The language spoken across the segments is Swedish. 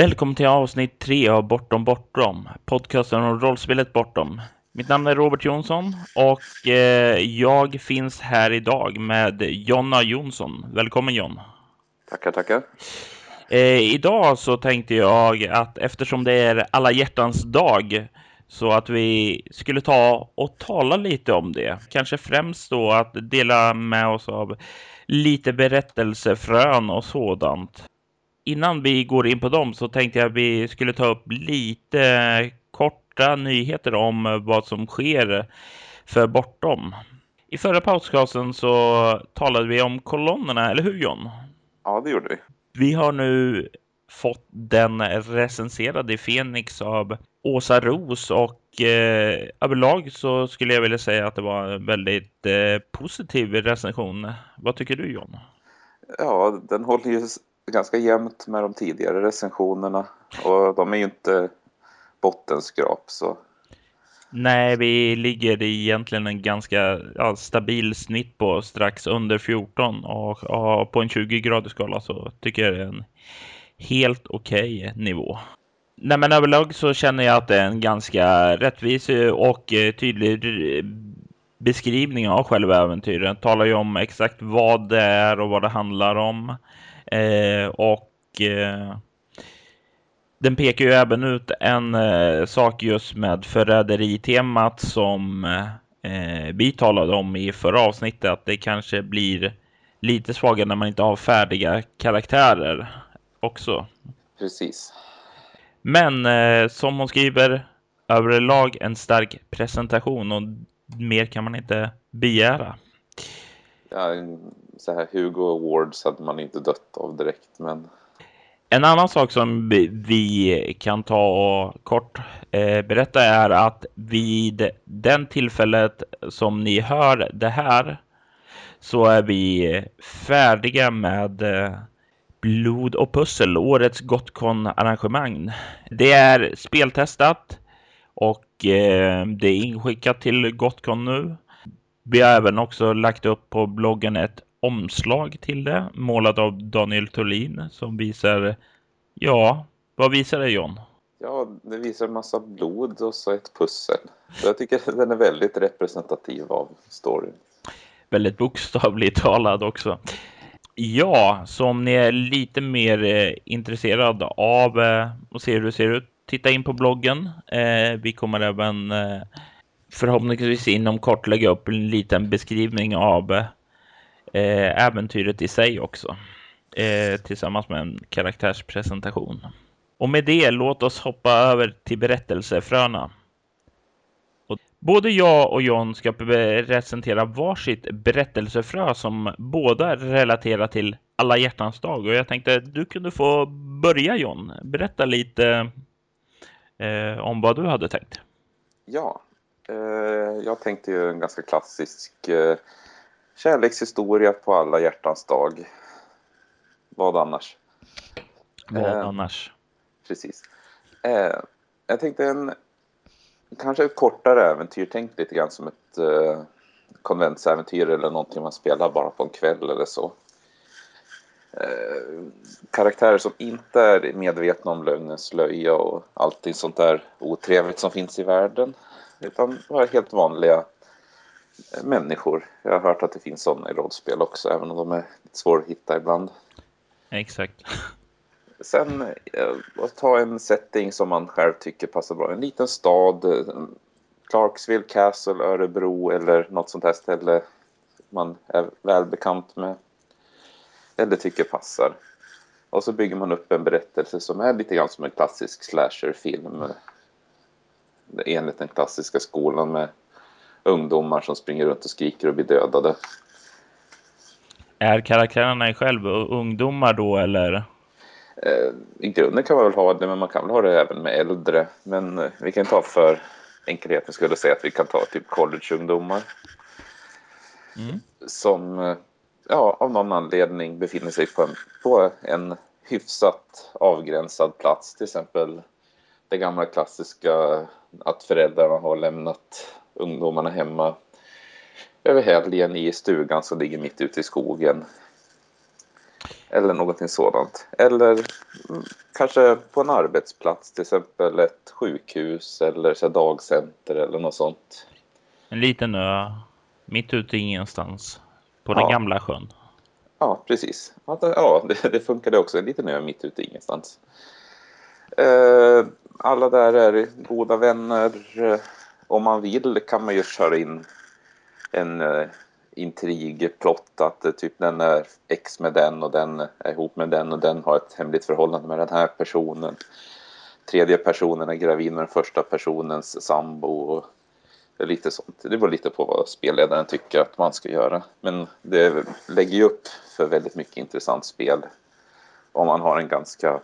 Välkommen till avsnitt tre av Bortom Bortom, podcasten om rollspelet Bortom. Mitt namn är Robert Jonsson och eh, jag finns här idag med Jonna Jonsson. Välkommen John! Tackar, tackar! Eh, idag så tänkte jag att eftersom det är alla hjärtans dag så att vi skulle ta och tala lite om det. Kanske främst då att dela med oss av lite berättelsefrön och sådant innan vi går in på dem så tänkte jag att vi skulle ta upp lite korta nyheter om vad som sker för Bortom. I förra podcasten så talade vi om kolonnerna, eller hur John? Ja, det gjorde vi. Vi har nu fått den recenserad i Fenix av Åsa Ros och eh, överlag så skulle jag vilja säga att det var en väldigt eh, positiv recension. Vad tycker du John? Ja, den håller ju ganska jämnt med de tidigare recensionerna och de är ju inte bottenskrap så. Nej, vi ligger egentligen en ganska ja, stabil snitt på strax under 14 och, och på en 20 gradig skala så tycker jag det är en helt okej okay nivå. Nej, men överlag så känner jag att det är en ganska rättvis och tydlig beskrivning av själva äventyret. Talar ju om exakt vad det är och vad det handlar om. Eh, och eh, den pekar ju även ut en eh, sak just med förräderitemat som eh, vi talade om i förra avsnittet. Att det kanske blir lite svagare när man inte har färdiga karaktärer också. Precis. Men eh, som hon skriver överlag en stark presentation och mer kan man inte begära. Ja, så här Hugo Awards hade man inte dött av direkt, men... En annan sak som vi kan ta och kort eh, berätta är att vid den tillfället som ni hör det här så är vi färdiga med eh, Blod och pussel, årets Gotcon-arrangemang. Det är speltestat och eh, det är inskickat till Gotcon nu. Vi har även också lagt upp på bloggen ett omslag till det, målad av Daniel Thulin som visar, ja, vad visar det John? Ja, det visar en massa blod och så ett pussel. Jag tycker den är väldigt representativ av storyn. Väldigt bokstavligt talad också. Ja, så om ni är lite mer eh, intresserad av eh, att se hur det ser ut, titta in på bloggen. Eh, vi kommer även eh, förhoppningsvis inom kort lägga upp en liten beskrivning av eh, äventyret i sig också. Eh, tillsammans med en karaktärspresentation. Och med det, låt oss hoppa över till berättelsefröna. Både jag och John ska presentera varsitt berättelsefrö som båda relaterar till alla hjärtans dag. Och jag tänkte att du kunde få börja John. Berätta lite eh, om vad du hade tänkt. Ja, eh, jag tänkte ju en ganska klassisk eh, Kärlekshistoria på alla hjärtans dag. Vad annars? Vad eh, annars? Precis. Eh, jag tänkte en kanske ett kortare äventyr. Tänk lite grann som ett eh, konventsäventyr eller någonting man spelar bara på en kväll eller så. Eh, karaktärer som inte är medvetna om lögnens slöja och allting sånt där otrevligt som finns i världen. Utan bara helt vanliga människor. Jag har hört att det finns sådana i rollspel också, även om de är lite svåra att hitta ibland. Exakt. Sen eh, ta en setting som man själv tycker passar bra. En liten stad, Clarksville Castle, Örebro eller något sånt här ställe man är välbekant med. Eller tycker passar. Och så bygger man upp en berättelse som är lite grann som en klassisk slasherfilm. Enligt den klassiska skolan med ungdomar som springer runt och skriker och blir dödade. Är karaktärerna själv ungdomar då eller? Eh, I grunden kan man väl ha det, men man kan väl ha det även med äldre. Men eh, vi kan ta för enkelheten skulle säga att vi kan ta typ collegeungdomar. Mm. Som eh, ja, av någon anledning befinner sig på en, på en hyfsat avgränsad plats. Till exempel det gamla klassiska att föräldrarna har lämnat ungdomarna hemma över helgen i stugan som ligger mitt ute i skogen. Eller någonting sådant. Eller mm, kanske på en arbetsplats, till exempel ett sjukhus eller så dagcenter eller något sånt. En liten ö mitt ute i ingenstans på den Ja. gamla sjön. Ja, precis. Ja, det, det, funkade också. En liten ö mitt ute i ingenstans. Eh, alla där är goda vänner. Eh, Om man vill kan man ju köra in en eh, intrigplott att typ den är ex med den och den är ihop med den och den har ett hemligt förhållande med den här personen. Tredje personen är gravid med den första personens sambo. Det lite sånt. Det beror lite på vad spelledaren tycker att man ska göra. Men det lägger ju upp för väldigt mycket intressant spel. Om man har en ganska,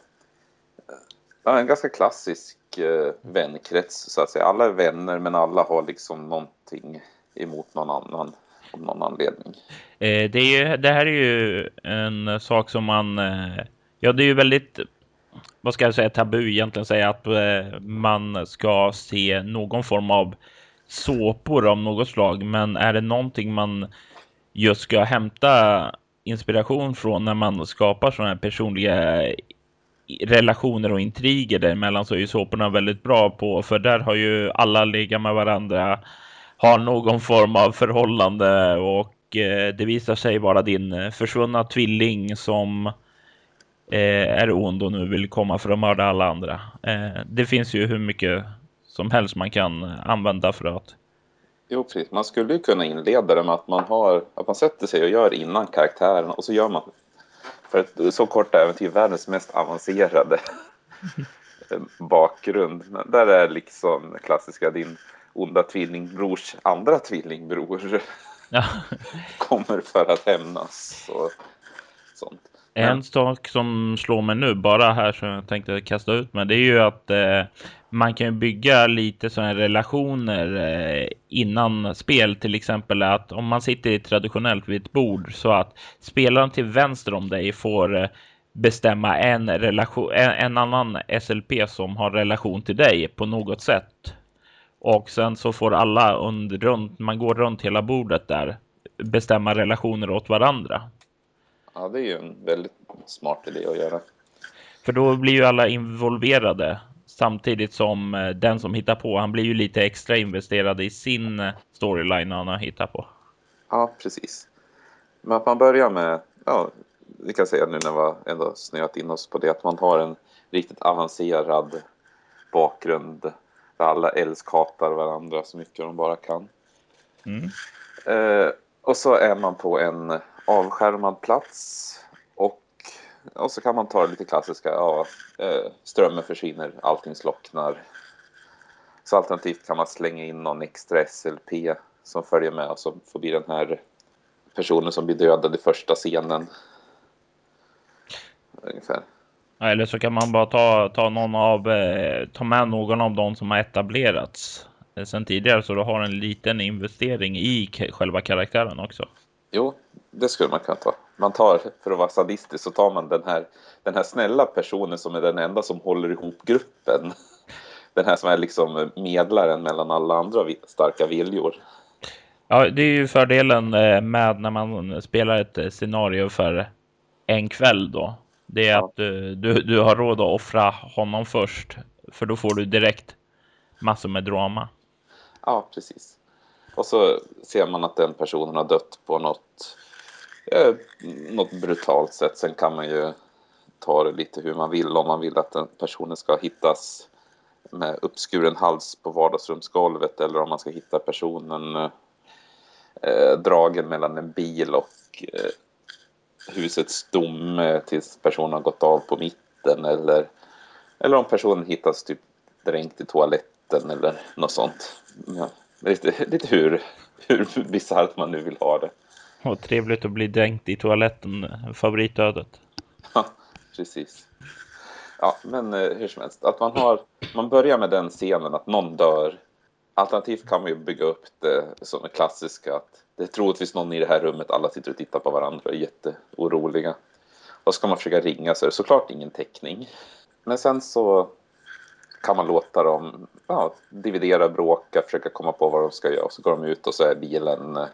ja, en ganska klassisk eh, vänkrets så att säga. Alla är vänner men alla har liksom någonting emot någon annan av någon anledning. Eh, det, är ju, det här är ju en sak som man... Eh, ja, det är ju väldigt... Vad ska jag säga? Tabu egentligen säga att eh, man ska se någon form av såpor av något slag. Men är det någonting man just ska hämta inspiration från när man skapar sådana här personliga relationer och intriger däremellan så är ju såporna väldigt bra på. För där har ju alla legat med varandra, har någon form av förhållande och eh, det visar sig vara din försvunna tvilling som eh, är ond och nu vill komma för att mörda alla andra. Eh, det finns ju hur mycket som helst man kan använda för att Jo, precis. Man skulle ju kunna inleda det med att man, har, att man sätter sig och gör innan karaktären och så gör man för ett så kort äventyr världens mest avancerade bakgrund. Där är liksom klassiska din onda tvillingbrors andra tvillingbror ja. kommer för att hämnas och sånt. En sak som slår mig nu bara här som jag tänkte kasta ut med det är ju att eh, man kan ju bygga lite sådana relationer eh, innan spel. Till exempel att om man sitter i traditionellt vid ett bord så att spelaren till vänster om dig får eh, bestämma en, relation, en, en annan SLP som har relation till dig på något sätt. Och sen så får alla under, runt, man går runt hela bordet där bestämma relationer åt varandra. Ja, det är ju en väldigt smart idé att göra. För då blir ju alla involverade samtidigt som eh, den som hittar på, han blir ju lite extra investerad i sin eh, storyline han har hittat på. Ja, precis. Men att man börjar med, ja, vi kan säga nu när vi ändå snöat in oss på det, att man har en riktigt avancerad bakgrund där alla älskhatar varandra så mycket de bara kan. Mm. Eh, och så är man på en avskärmad plats och så kan man ta det lite klassiska, ja, eh, strömmen försvinner, allting slocknar. Så alternativt kan man slänga in någon extra SLP som följer med och så får bli den här personen som blir dödad i första scenen. Ungefär. Eller så kan man bara ta, ta någon av, eh, ta med någon av de som har etablerats eh, sedan tidigare så du har en liten investering i själva karaktären också. Jo, det skulle man kunna ta. Man tar, för att vara sadistisk, så tar man den här, den här snälla personen som är den enda som håller ihop gruppen. Den här som är liksom medlaren mellan alla andra starka viljor. Ja, det är ju fördelen eh, med när man spelar ett eh, scenario för en kväll då. Det är Ja. att du, du, du har råd att offra honom först. För då får du direkt massor med drama. Ja, precis. Och så ser man att den personen har dött på något, eh, något brutalt sätt. Sen kan man ju ta det lite hur man vill. Om man vill att den personen ska hittas med uppskuren hals på vardagsrumsgolvet eller om man ska hitta personen eh, dragen mellan en bil och eh, husets stomme eh, tills personen har gått av på mitten eller, eller om personen hittas typ dränkt i toaletten eller något sånt. Ja, lite, lite hur, hur bisarrt man nu vill ha det. Och trevligt att bli dränkt i toaletten. Favoritödet. Ja, precis. Ja, men eh, hur som helst, att man har, man börjar med den scenen att någon dör. Alternativt kan man ju bygga upp det som är klassiska att det är troligtvis någon i det här rummet, alla sitter och tittar på varandra och är jätteoroliga. Och ska man försöka ringa så är det såklart ingen täckning. Men sen så kan man låta dem ja, dividera, bråka, försöka komma på vad de ska göra. Och så går de ut och så är bilen eh,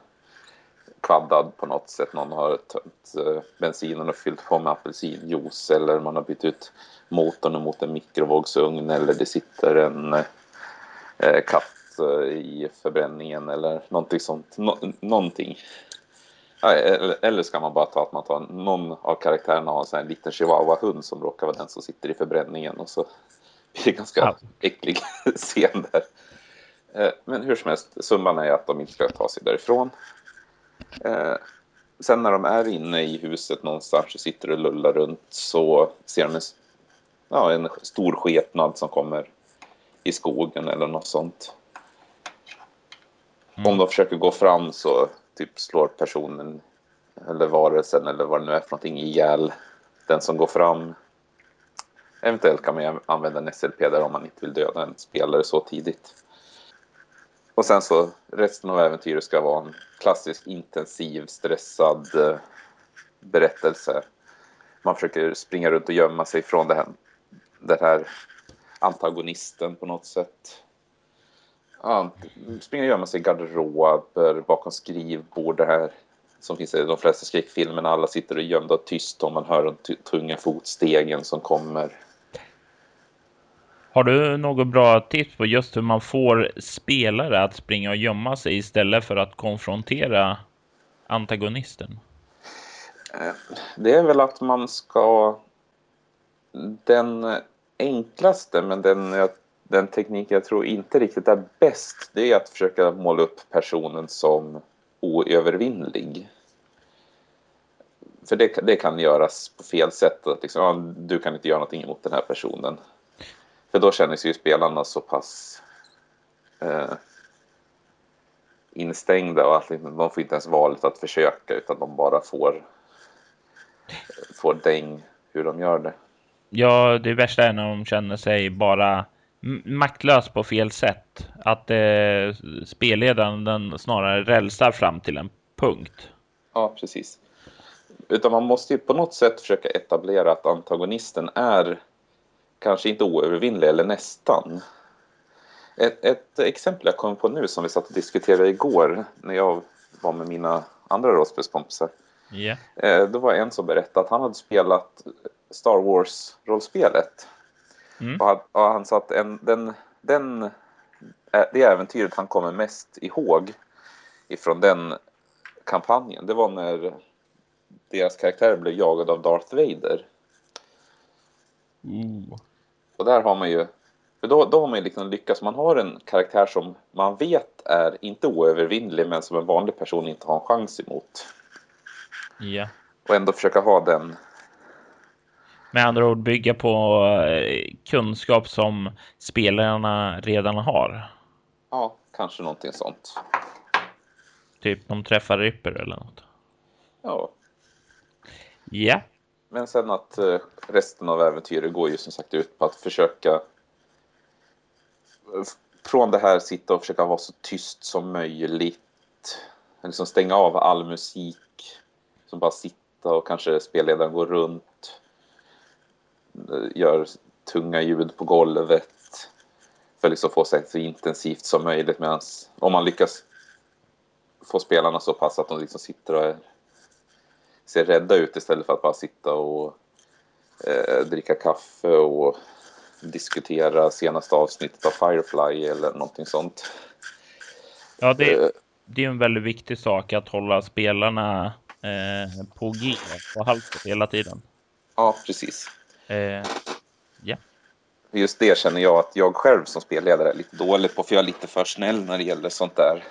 kvaddad på något sätt. Någon har tömt eh, bensinen och fyllt på med apelsinjuice eller man har bytt ut motorn mot en mikrovågsugn eller det sitter en eh, katt eh, i förbränningen eller någonting sånt. Nå någonting. Eller, ska man bara ta att man tar någon av karaktärerna har en liten chihuahua-hund som råkar vara den som sitter i förbränningen och så blir det ganska ja. äcklig scen där. Men hur som helst, summan är att de inte ska ta sig därifrån. Eh, sen när de är inne i huset någonstans och sitter och lullar runt så ser de en, ja, en stor skepnad som kommer i skogen eller något sånt. Mm. Om de försöker gå fram så typ slår personen eller varelsen eller vad det nu är för någonting ihjäl den som går fram. Eventuellt kan man använda en SLP där om man inte vill döda en spelare så tidigt. Och sen så resten av äventyret ska vara en klassisk intensiv, stressad eh, berättelse. Man försöker springa runt och gömma sig från det här, den här antagonisten på något sätt. Ja, springa och gömma sig i garderober, bakom skrivbord, det här som finns i de flesta skräckfilmerna. Alla sitter och gömda och tyst och man hör de tunga fotstegen som kommer. Har du något bra tips på just hur man får spelare att springa och gömma sig istället för att konfrontera antagonisten? Eh, det är väl att man ska... Den enklaste, men den, den teknik jag tror inte riktigt är bäst, det är att försöka måla upp personen som oövervinnlig. För det, det kan göras på fel sätt. Att liksom, du kan inte göra någonting emot den här personen. För då känner sig ju spelarna så pass eh, instängda och att de får inte ens valet att försöka utan de bara får, får däng hur de gör det. Ja, det värsta är när de känner sig bara maktlös på fel sätt. Att eh, spelledaren den snarare rälsar fram till en punkt. Ja, precis. Utan man måste ju på något sätt försöka etablera att antagonisten är kanske inte oövervinnlig eller nästan. Ett, ett, exempel jag kom på nu som vi satt och diskuterade igår när jag var med mina andra rollspelskompisar. Yeah. Då var en som berättade att han hade spelat Star Wars-rollspelet. Mm. Och, han, och han sa att en, den, den, det äventyret han kommer mest ihåg ifrån den kampanjen, det var när deras karaktär blev jagad av Darth Vader. Mm. Och där har man ju, för då, då har man ju liksom lyckats, man har en karaktär som man vet är inte oövervinnlig men som en vanlig person inte har en chans emot. Ja. Och ändå försöka ha den med andra ord bygga på eh, kunskap som spelarna redan har. Ja, kanske någonting sånt. Typ de träffar Ripper eller något. Ja. Ja. Men sen att eh, resten av äventyret går ju som sagt ut på att försöka eh, från det här sitta och försöka vara så tyst som möjligt. Liksom stänga av all musik. Som bara sitta och kanske spelledaren går runt. Eh, gör tunga ljud på golvet. För att liksom få sig så intensivt som möjligt. Medan om man lyckas få spelarna så pass att de liksom sitter och är ser rädda ut istället för att bara sitta och eh, dricka kaffe och diskutera senaste avsnittet av Firefly eller någonting sånt. Ja, det, eh. det är en väldigt viktig sak att hålla spelarna eh, på G, på halsen hela tiden. Ja, precis. Eh, ja. Just det känner jag att jag själv som spelledare är lite dålig på, för jag är lite för snäll när det gäller sånt där.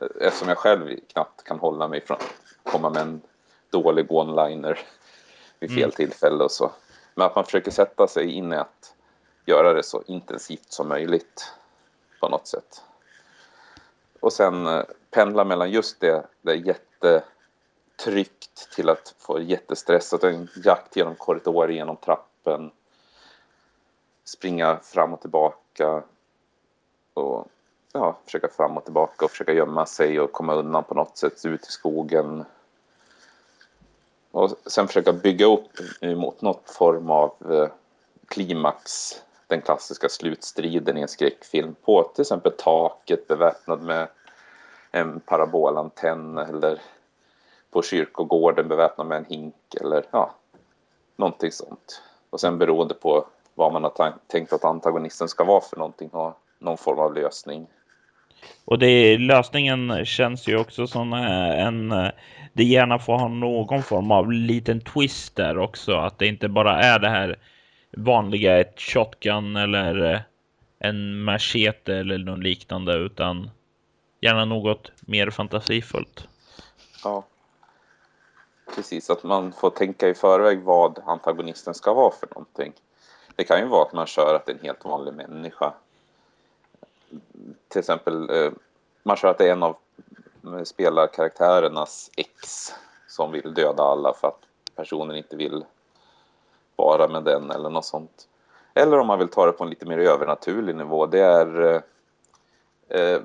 Eh, eftersom jag själv knappt kan hålla mig från att komma med en dålig one-liner vid fel mm. tillfälle och så. Men att man försöker sätta sig in i att göra det så intensivt som möjligt på något sätt. Och sen eh, pendla mellan just det, det jättetryckt till att få jättestressat, en jakt genom korridorer, genom trappen, springa fram och tillbaka och ja, försöka fram och tillbaka och försöka gömma sig och komma undan på något sätt ut i skogen och sen försöka bygga upp mot något form av eh, klimax, den klassiska slutstriden i en skräckfilm på till exempel taket beväpnad med en parabolantenn eller på kyrkogården beväpnad med en hink eller ja, någonting sånt. Och sen beroende på vad man har tänkt att antagonisten ska vara för någonting, ha någon form av lösning. Och det, lösningen känns ju också som eh, en... Eh, det gärna får ha någon form av liten twist där också. Att det inte bara är det här vanliga, ett shotgun eller eh, en machete eller något liknande, utan gärna något mer fantasifullt. Ja, precis. Att man får tänka i förväg vad antagonisten ska vara för någonting. Det kan ju vara att man kör att det är en helt vanlig människa. Till exempel, eh, man kör att det är en av eh, spelarkaraktärernas ex som vill döda alla för att personen inte vill vara med den eller något sånt. Eller om man vill ta det på en lite mer övernaturlig nivå. Det är eh, eh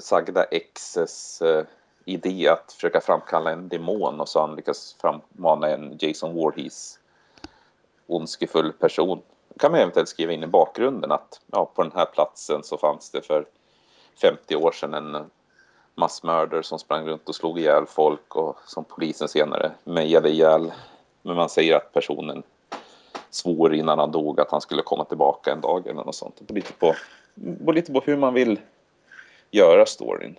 sagda exes eh, idé att försöka framkalla en demon och så han lyckas frammana en Jason Voorhees ondskefull person. Då kan man eventuellt skriva in i bakgrunden att ja, på den här platsen så fanns det för 50 år sedan en massmördare som sprang runt och slog ihjäl folk och som polisen senare mejade ihjäl. Men man säger att personen svor innan han dog att han skulle komma tillbaka en dag eller något sånt. Det beror lite på, beror lite på hur man vill göra storyn.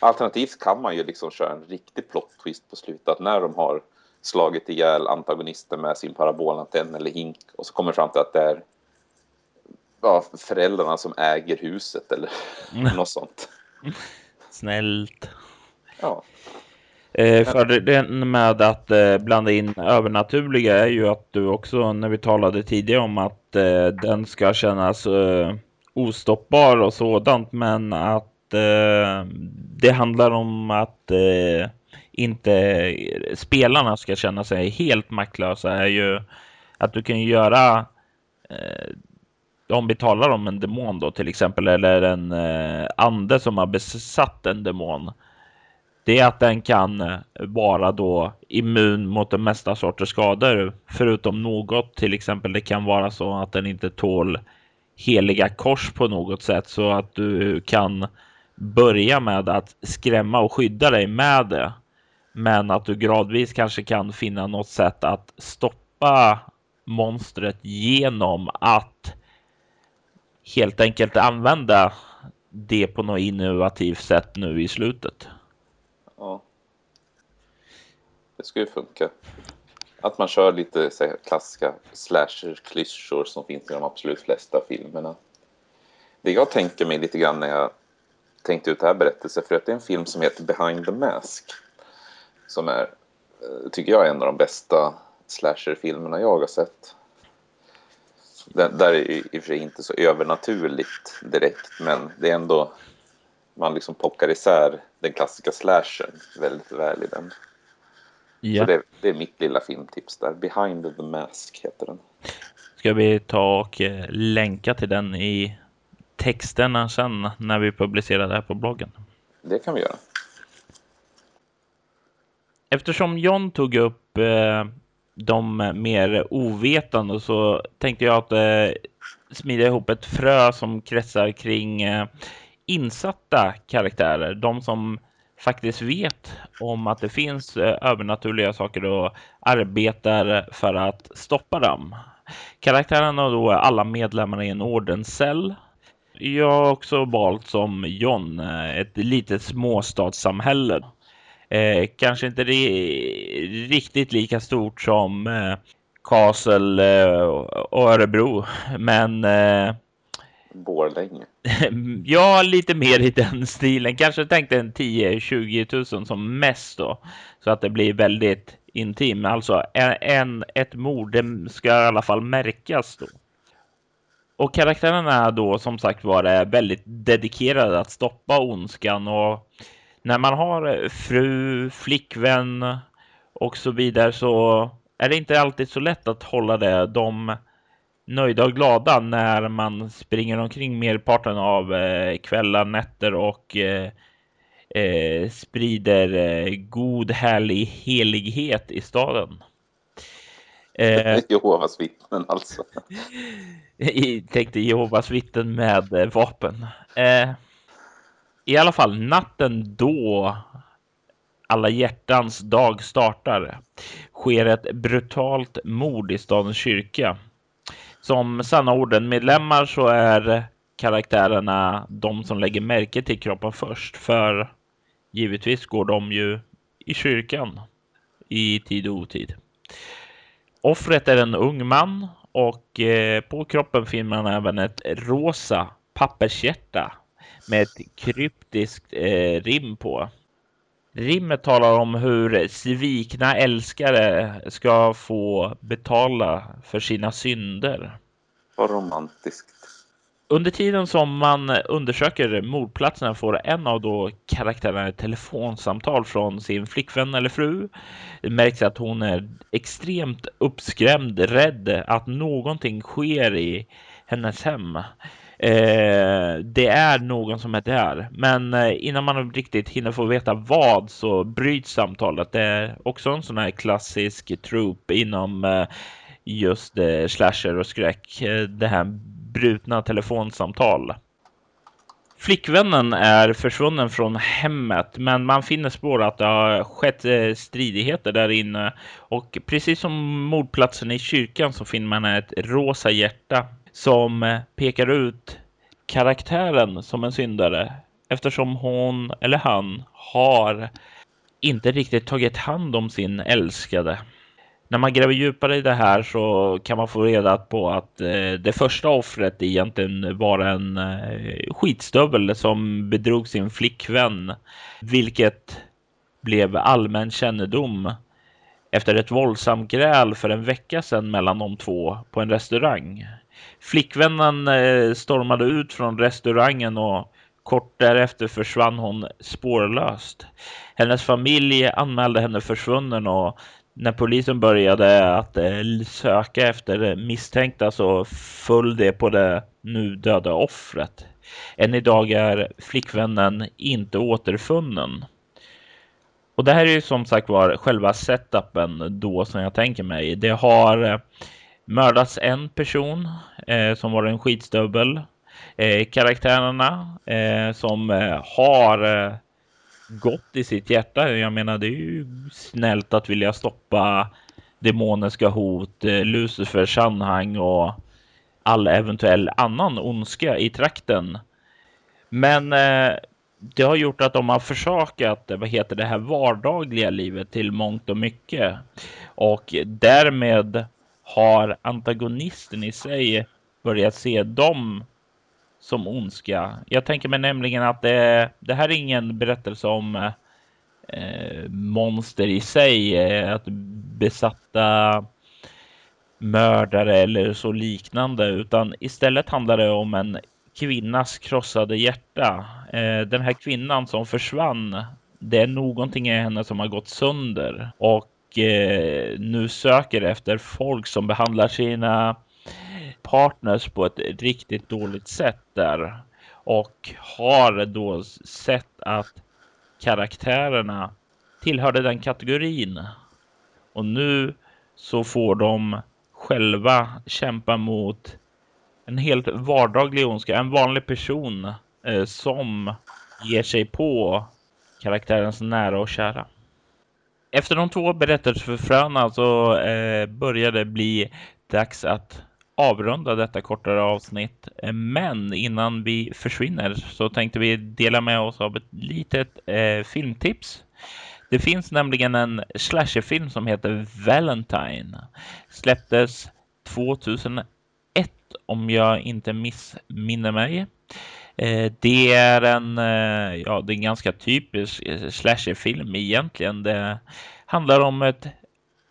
Alternativt kan man ju liksom köra en riktig plot twist på slutet. Att när de har slagit ihjäl antagonisten med sin parabolantenn eller hink och så kommer fram till att det är ja, föräldrarna som äger huset eller mm. något sånt. Snällt. Ja. Eh, för det med att eh, blanda in övernaturliga är ju att du också, när vi talade tidigare om att eh, den ska kännas eh, ostoppbar och sådant, men att det handlar om att inte spelarna ska känna sig helt maktlösa är ju att du kan göra om vi talar om en demon då till exempel eller en eh, ande som har besatt en demon det är att den kan eh, vara då immun mot de mesta sorters skador. Förutom något, till exempel det kan vara så att den inte tål heliga kors på något sätt så att du kan börja med att skrämma och skydda dig med det. Men att du gradvis kanske kan finna något sätt att stoppa monstret genom att helt enkelt använda det på något innovativt sätt nu i slutet. Ja. Det skulle funka. Att man kör lite så här, klassiska slasher-klyschor som finns i de absolut flesta filmerna. Det jag tänker mig lite grann när jag tänkte ut det här berättelsen, för att det är en film som heter Behind the Mask. Som är, eh, tycker jag, är en av de bästa slasher-filmerna jag har sett. Där, där är i och för sig inte så övernaturligt direkt, men det är ändå man liksom pockar isär den klassiska slashern väldigt väl i den. Ja. Så det, det, är mitt lilla filmtips där. Behind the Mask heter den. Ska vi ta och eh, länka till den i texterna sen när vi publicerar det här på bloggen? Det kan vi göra. Eftersom John tog upp eh, de mer ovetande så tänkte jag att eh, smida ihop ett frö som kretsar kring eh, insatta karaktärer, de som faktiskt vet om att det finns eh, övernaturliga saker och arbetar för att stoppa dem. Karaktärerna då är alla medlemmar i en ordenscell. Jag har också valt som John, eh, ett litet småstadssamhälle. Eh, kanske inte riktigt lika stort som eh, Castle eh, och Örebro, men eh, Borlänge. ja, lite mer i den stilen. Kanske tänkte en 10-20 000 som mest då. Så att det blir väldigt intim. Alltså en, ett mord, det ska i alla fall märkas då. Och karaktärerna är då som sagt var väldigt dedikerade att stoppa ondskan och när man har fru, flickvän och så vidare så är det inte alltid så lätt att hålla det. De nöjda och glada när man springer omkring merparten av eh, kvällar, nätter och eh, eh, sprider eh, god, härlig helighet i staden. Eh, Jehovas vittnen alltså. tänkte Jehovas vittnen med eh, vapen. Eh, i alla fall natten då alla hjärtans dag startar sker ett brutalt mord i stadens kyrka. Som sanna orden-medlemmar så är karaktärerna de som lägger märke till kroppen först. För givetvis går de ju i kyrkan i tid och otid. Offret är en ung man och eh, på kroppen finner man även ett rosa pappershjärta med ett kryptiskt eh, rim på. Rimmet talar om hur svikna älskare ska få betala för sina synder. Vad romantiskt. Under tiden som man undersöker mordplatserna får en av då karaktärerna ett telefonsamtal från sin flickvän eller fru. Det märks att hon är extremt uppskrämd, rädd att någonting sker i hennes hem. Eh, det är någon som är där, men eh, innan man riktigt hinner få veta vad så bryts samtalet. Det är också en sån här klassisk troop inom eh, just eh, slasher och skräck. Eh, det här brutna telefonsamtal. Flickvännen är försvunnen från hemmet, men man finner spår att det har skett eh, stridigheter där inne. Och precis som mordplatsen i kyrkan så finner man ett rosa hjärta som pekar ut karaktären som en syndare eftersom hon eller han har inte riktigt tagit hand om sin älskade när man gräver djupare i det här så kan man få reda på att eh, det första offret egentligen var en eh, skitstövel som bedrog sin flickvän, vilket blev allmän kännedom efter ett våldsamt gräl för en vecka sedan mellan de två på en restaurang. Flickvännen eh, stormade ut från restaurangen och kort därefter försvann hon spårlöst. Hennes familj anmälde henne försvunnen och när polisen började att eh, söka efter misstänkta så föll det på det nu döda offret. Än idag är flickvännen inte återfunnen. Och det här är ju som sagt var själva setupen då som jag tänker mig. Det har eh, mördats en person eh, som var en skitstövel. Eh, karaktärerna eh, som eh, har eh, gott i sitt hjärta. Jag menar, det är ju snällt att vilja stoppa demoniska hot, eh, Lucifers anhang och all eventuell annan ondska i trakten. Men eh, det har gjort att de har försakat eh, vad heter det här vardagliga livet till mångt och mycket. Och därmed har antagonisten i sig börjat se dem som ondska. Jag tänker mig nämligen att det, det här är ingen berättelse om eh, monster i sig, eh, att besatta mördare eller så liknande, utan istället handlar det om en kvinnas krossade hjärta. Eh, den här kvinnan som försvann, det är någonting i henne som har gått sönder och Eh, nu söker efter folk som behandlar sina partners på ett riktigt dåligt sätt där och har då sett att karaktärerna tillhörde den kategorin. Och nu så får de själva kämpa mot en helt vardaglig ondska, en vanlig person eh, som ger sig på karaktärens nära och kära. Efter de två berättelseförfröna så eh, börjar det bli dags att avrunda detta kortare avsnitt. Eh, men innan vi försvinner så tänkte vi dela med oss av ett litet eh, filmtips. Det finns nämligen en slasherfilm som heter Valentine. Släpptes 2001 om jag inte missminner mig. Eh, det är en, eh, ja, det är en ganska typisk eh, slasherfilm egentligen. Det handlar om ett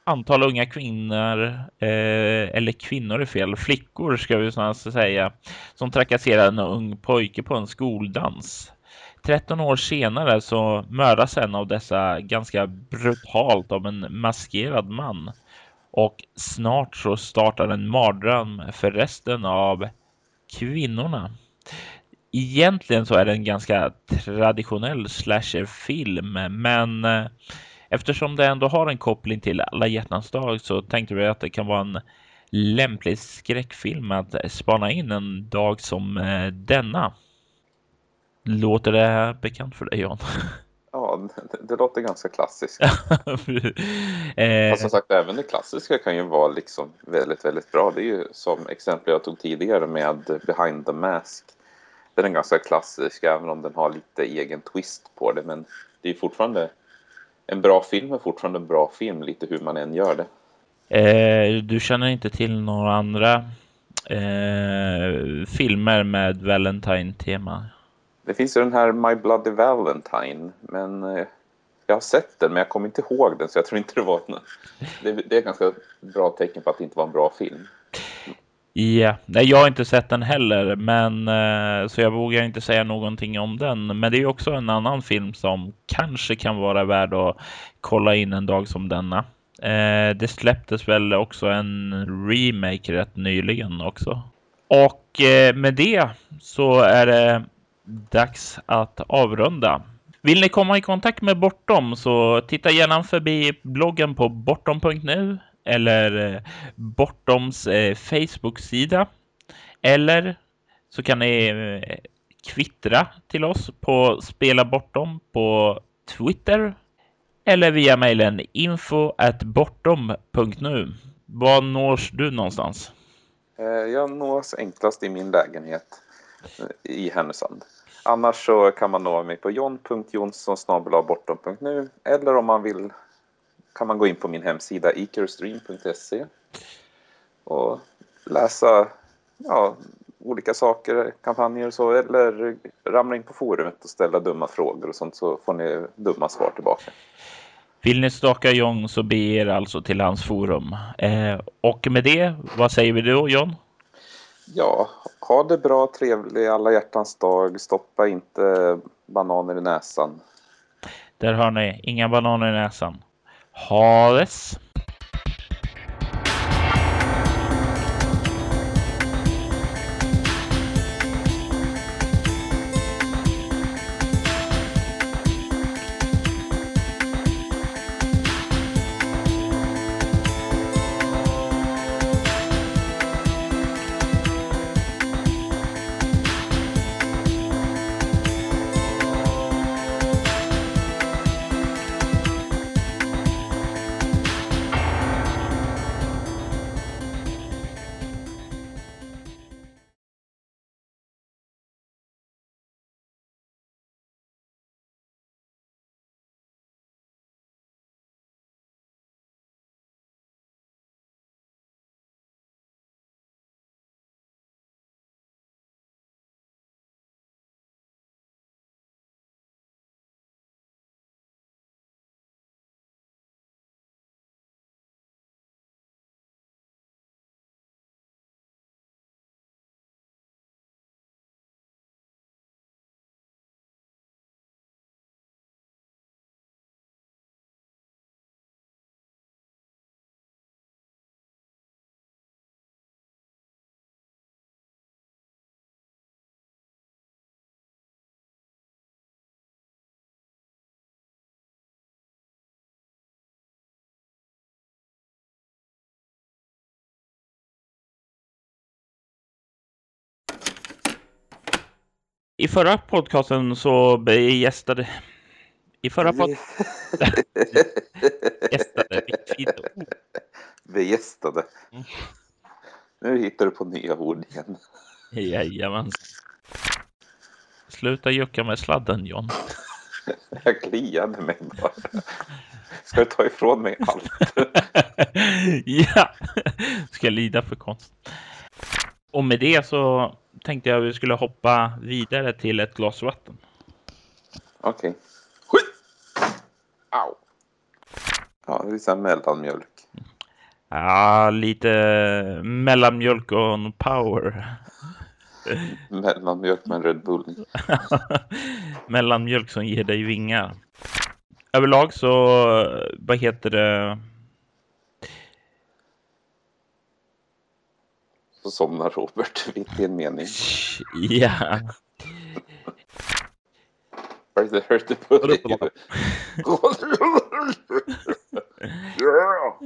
antal unga kvinnor, eller kvinnor är fel, flickor ska vi säga, som trakasserar en ung pojke på en skoldans. 13 år senare så mördas en av dessa ganska brutalt av en maskerad man. Och snart så startar en mardröm för resten av kvinnorna. Egentligen så är det en ganska traditionell slasherfilm, men eh, Eftersom det ändå har en koppling till alla hjärtans dag så tänkte vi att det kan vara en lämplig skräckfilm att spana in en dag som eh, denna. Låter det bekant för dig John? Ja, det, det låter ganska klassiskt. eh, Fast som sagt, även det klassiska kan ju vara liksom väldigt, väldigt bra. Det är ju som exempel jag tog tidigare med Behind the Mask. Den är ganska klassisk även om den har lite egen twist på det. Men det är fortfarande en bra film är fortfarande en bra film, lite hur man än gör det. eh, du känner inte till några andra eh, filmer med Valentine-tema? Det finns ju den här My Bloody Valentine, men eh, jag har sett den men jag kommer inte ihåg den så jag tror inte det var något. Det, det är ganska bra tecken på att det inte var en bra film. Ja, nej, jag har inte sett den heller, men eh, så jag vågar inte säga någonting om den. Men det är också en annan film som kanske kan vara värd att kolla in en dag som denna. Eh, det släpptes väl också en remake rätt nyligen också. Och eh, med det så är det dags att avrunda. Vill ni komma i kontakt med Bortom så titta gärna förbi bloggen på bortom.nu eller eh, Bortoms eh, Facebook-sida. Eller så kan ni eh, kvittra till oss på Spela Bortom på Twitter eller via mejlen info bortom.nu. Var nås du någonstans? Jag nås enklast i min lägenhet i Härnösand. Annars så kan man nå mig på john.jonsson.bortom.nu eller om man vill kan man gå in på min hemsida icarustream.se och läsa ja, olika saker, kampanjer och så eller ramla in på forumet och ställa dumma frågor och sånt så får ni dumma svar tillbaka. Vill ni staka John så be er alltså till hans forum. Eh, och med det, vad säger vi då John? Ja, ha det bra, trevlig alla hjärtans dag. Stoppa inte bananer i näsan. Där har ni, inga bananer i näsan. Hollis? I förra podcasten så gästade... I förra pod... gästade. Begästade. Mm. Nu hittar du på nya ord igen. Jajamän. Sluta jucka med sladden John. Jag kliade mig bara. Ska du ta ifrån mig allt? ja, ska jag lida för konst. Och med det så tänkte jag att vi skulle hoppa vidare till ett glas vatten. Okej. Hui! Au! Ja, det är så mellanmjölk. Ja, lite mellanmjölk och power. Mellanmjölk med en Red Bull. mellanmjölk som ger dig vingar. Överlag så, vad heter det? Så somnar Robert mitt i en mening. Ja. Hurt the, hurt the pudding. Ja.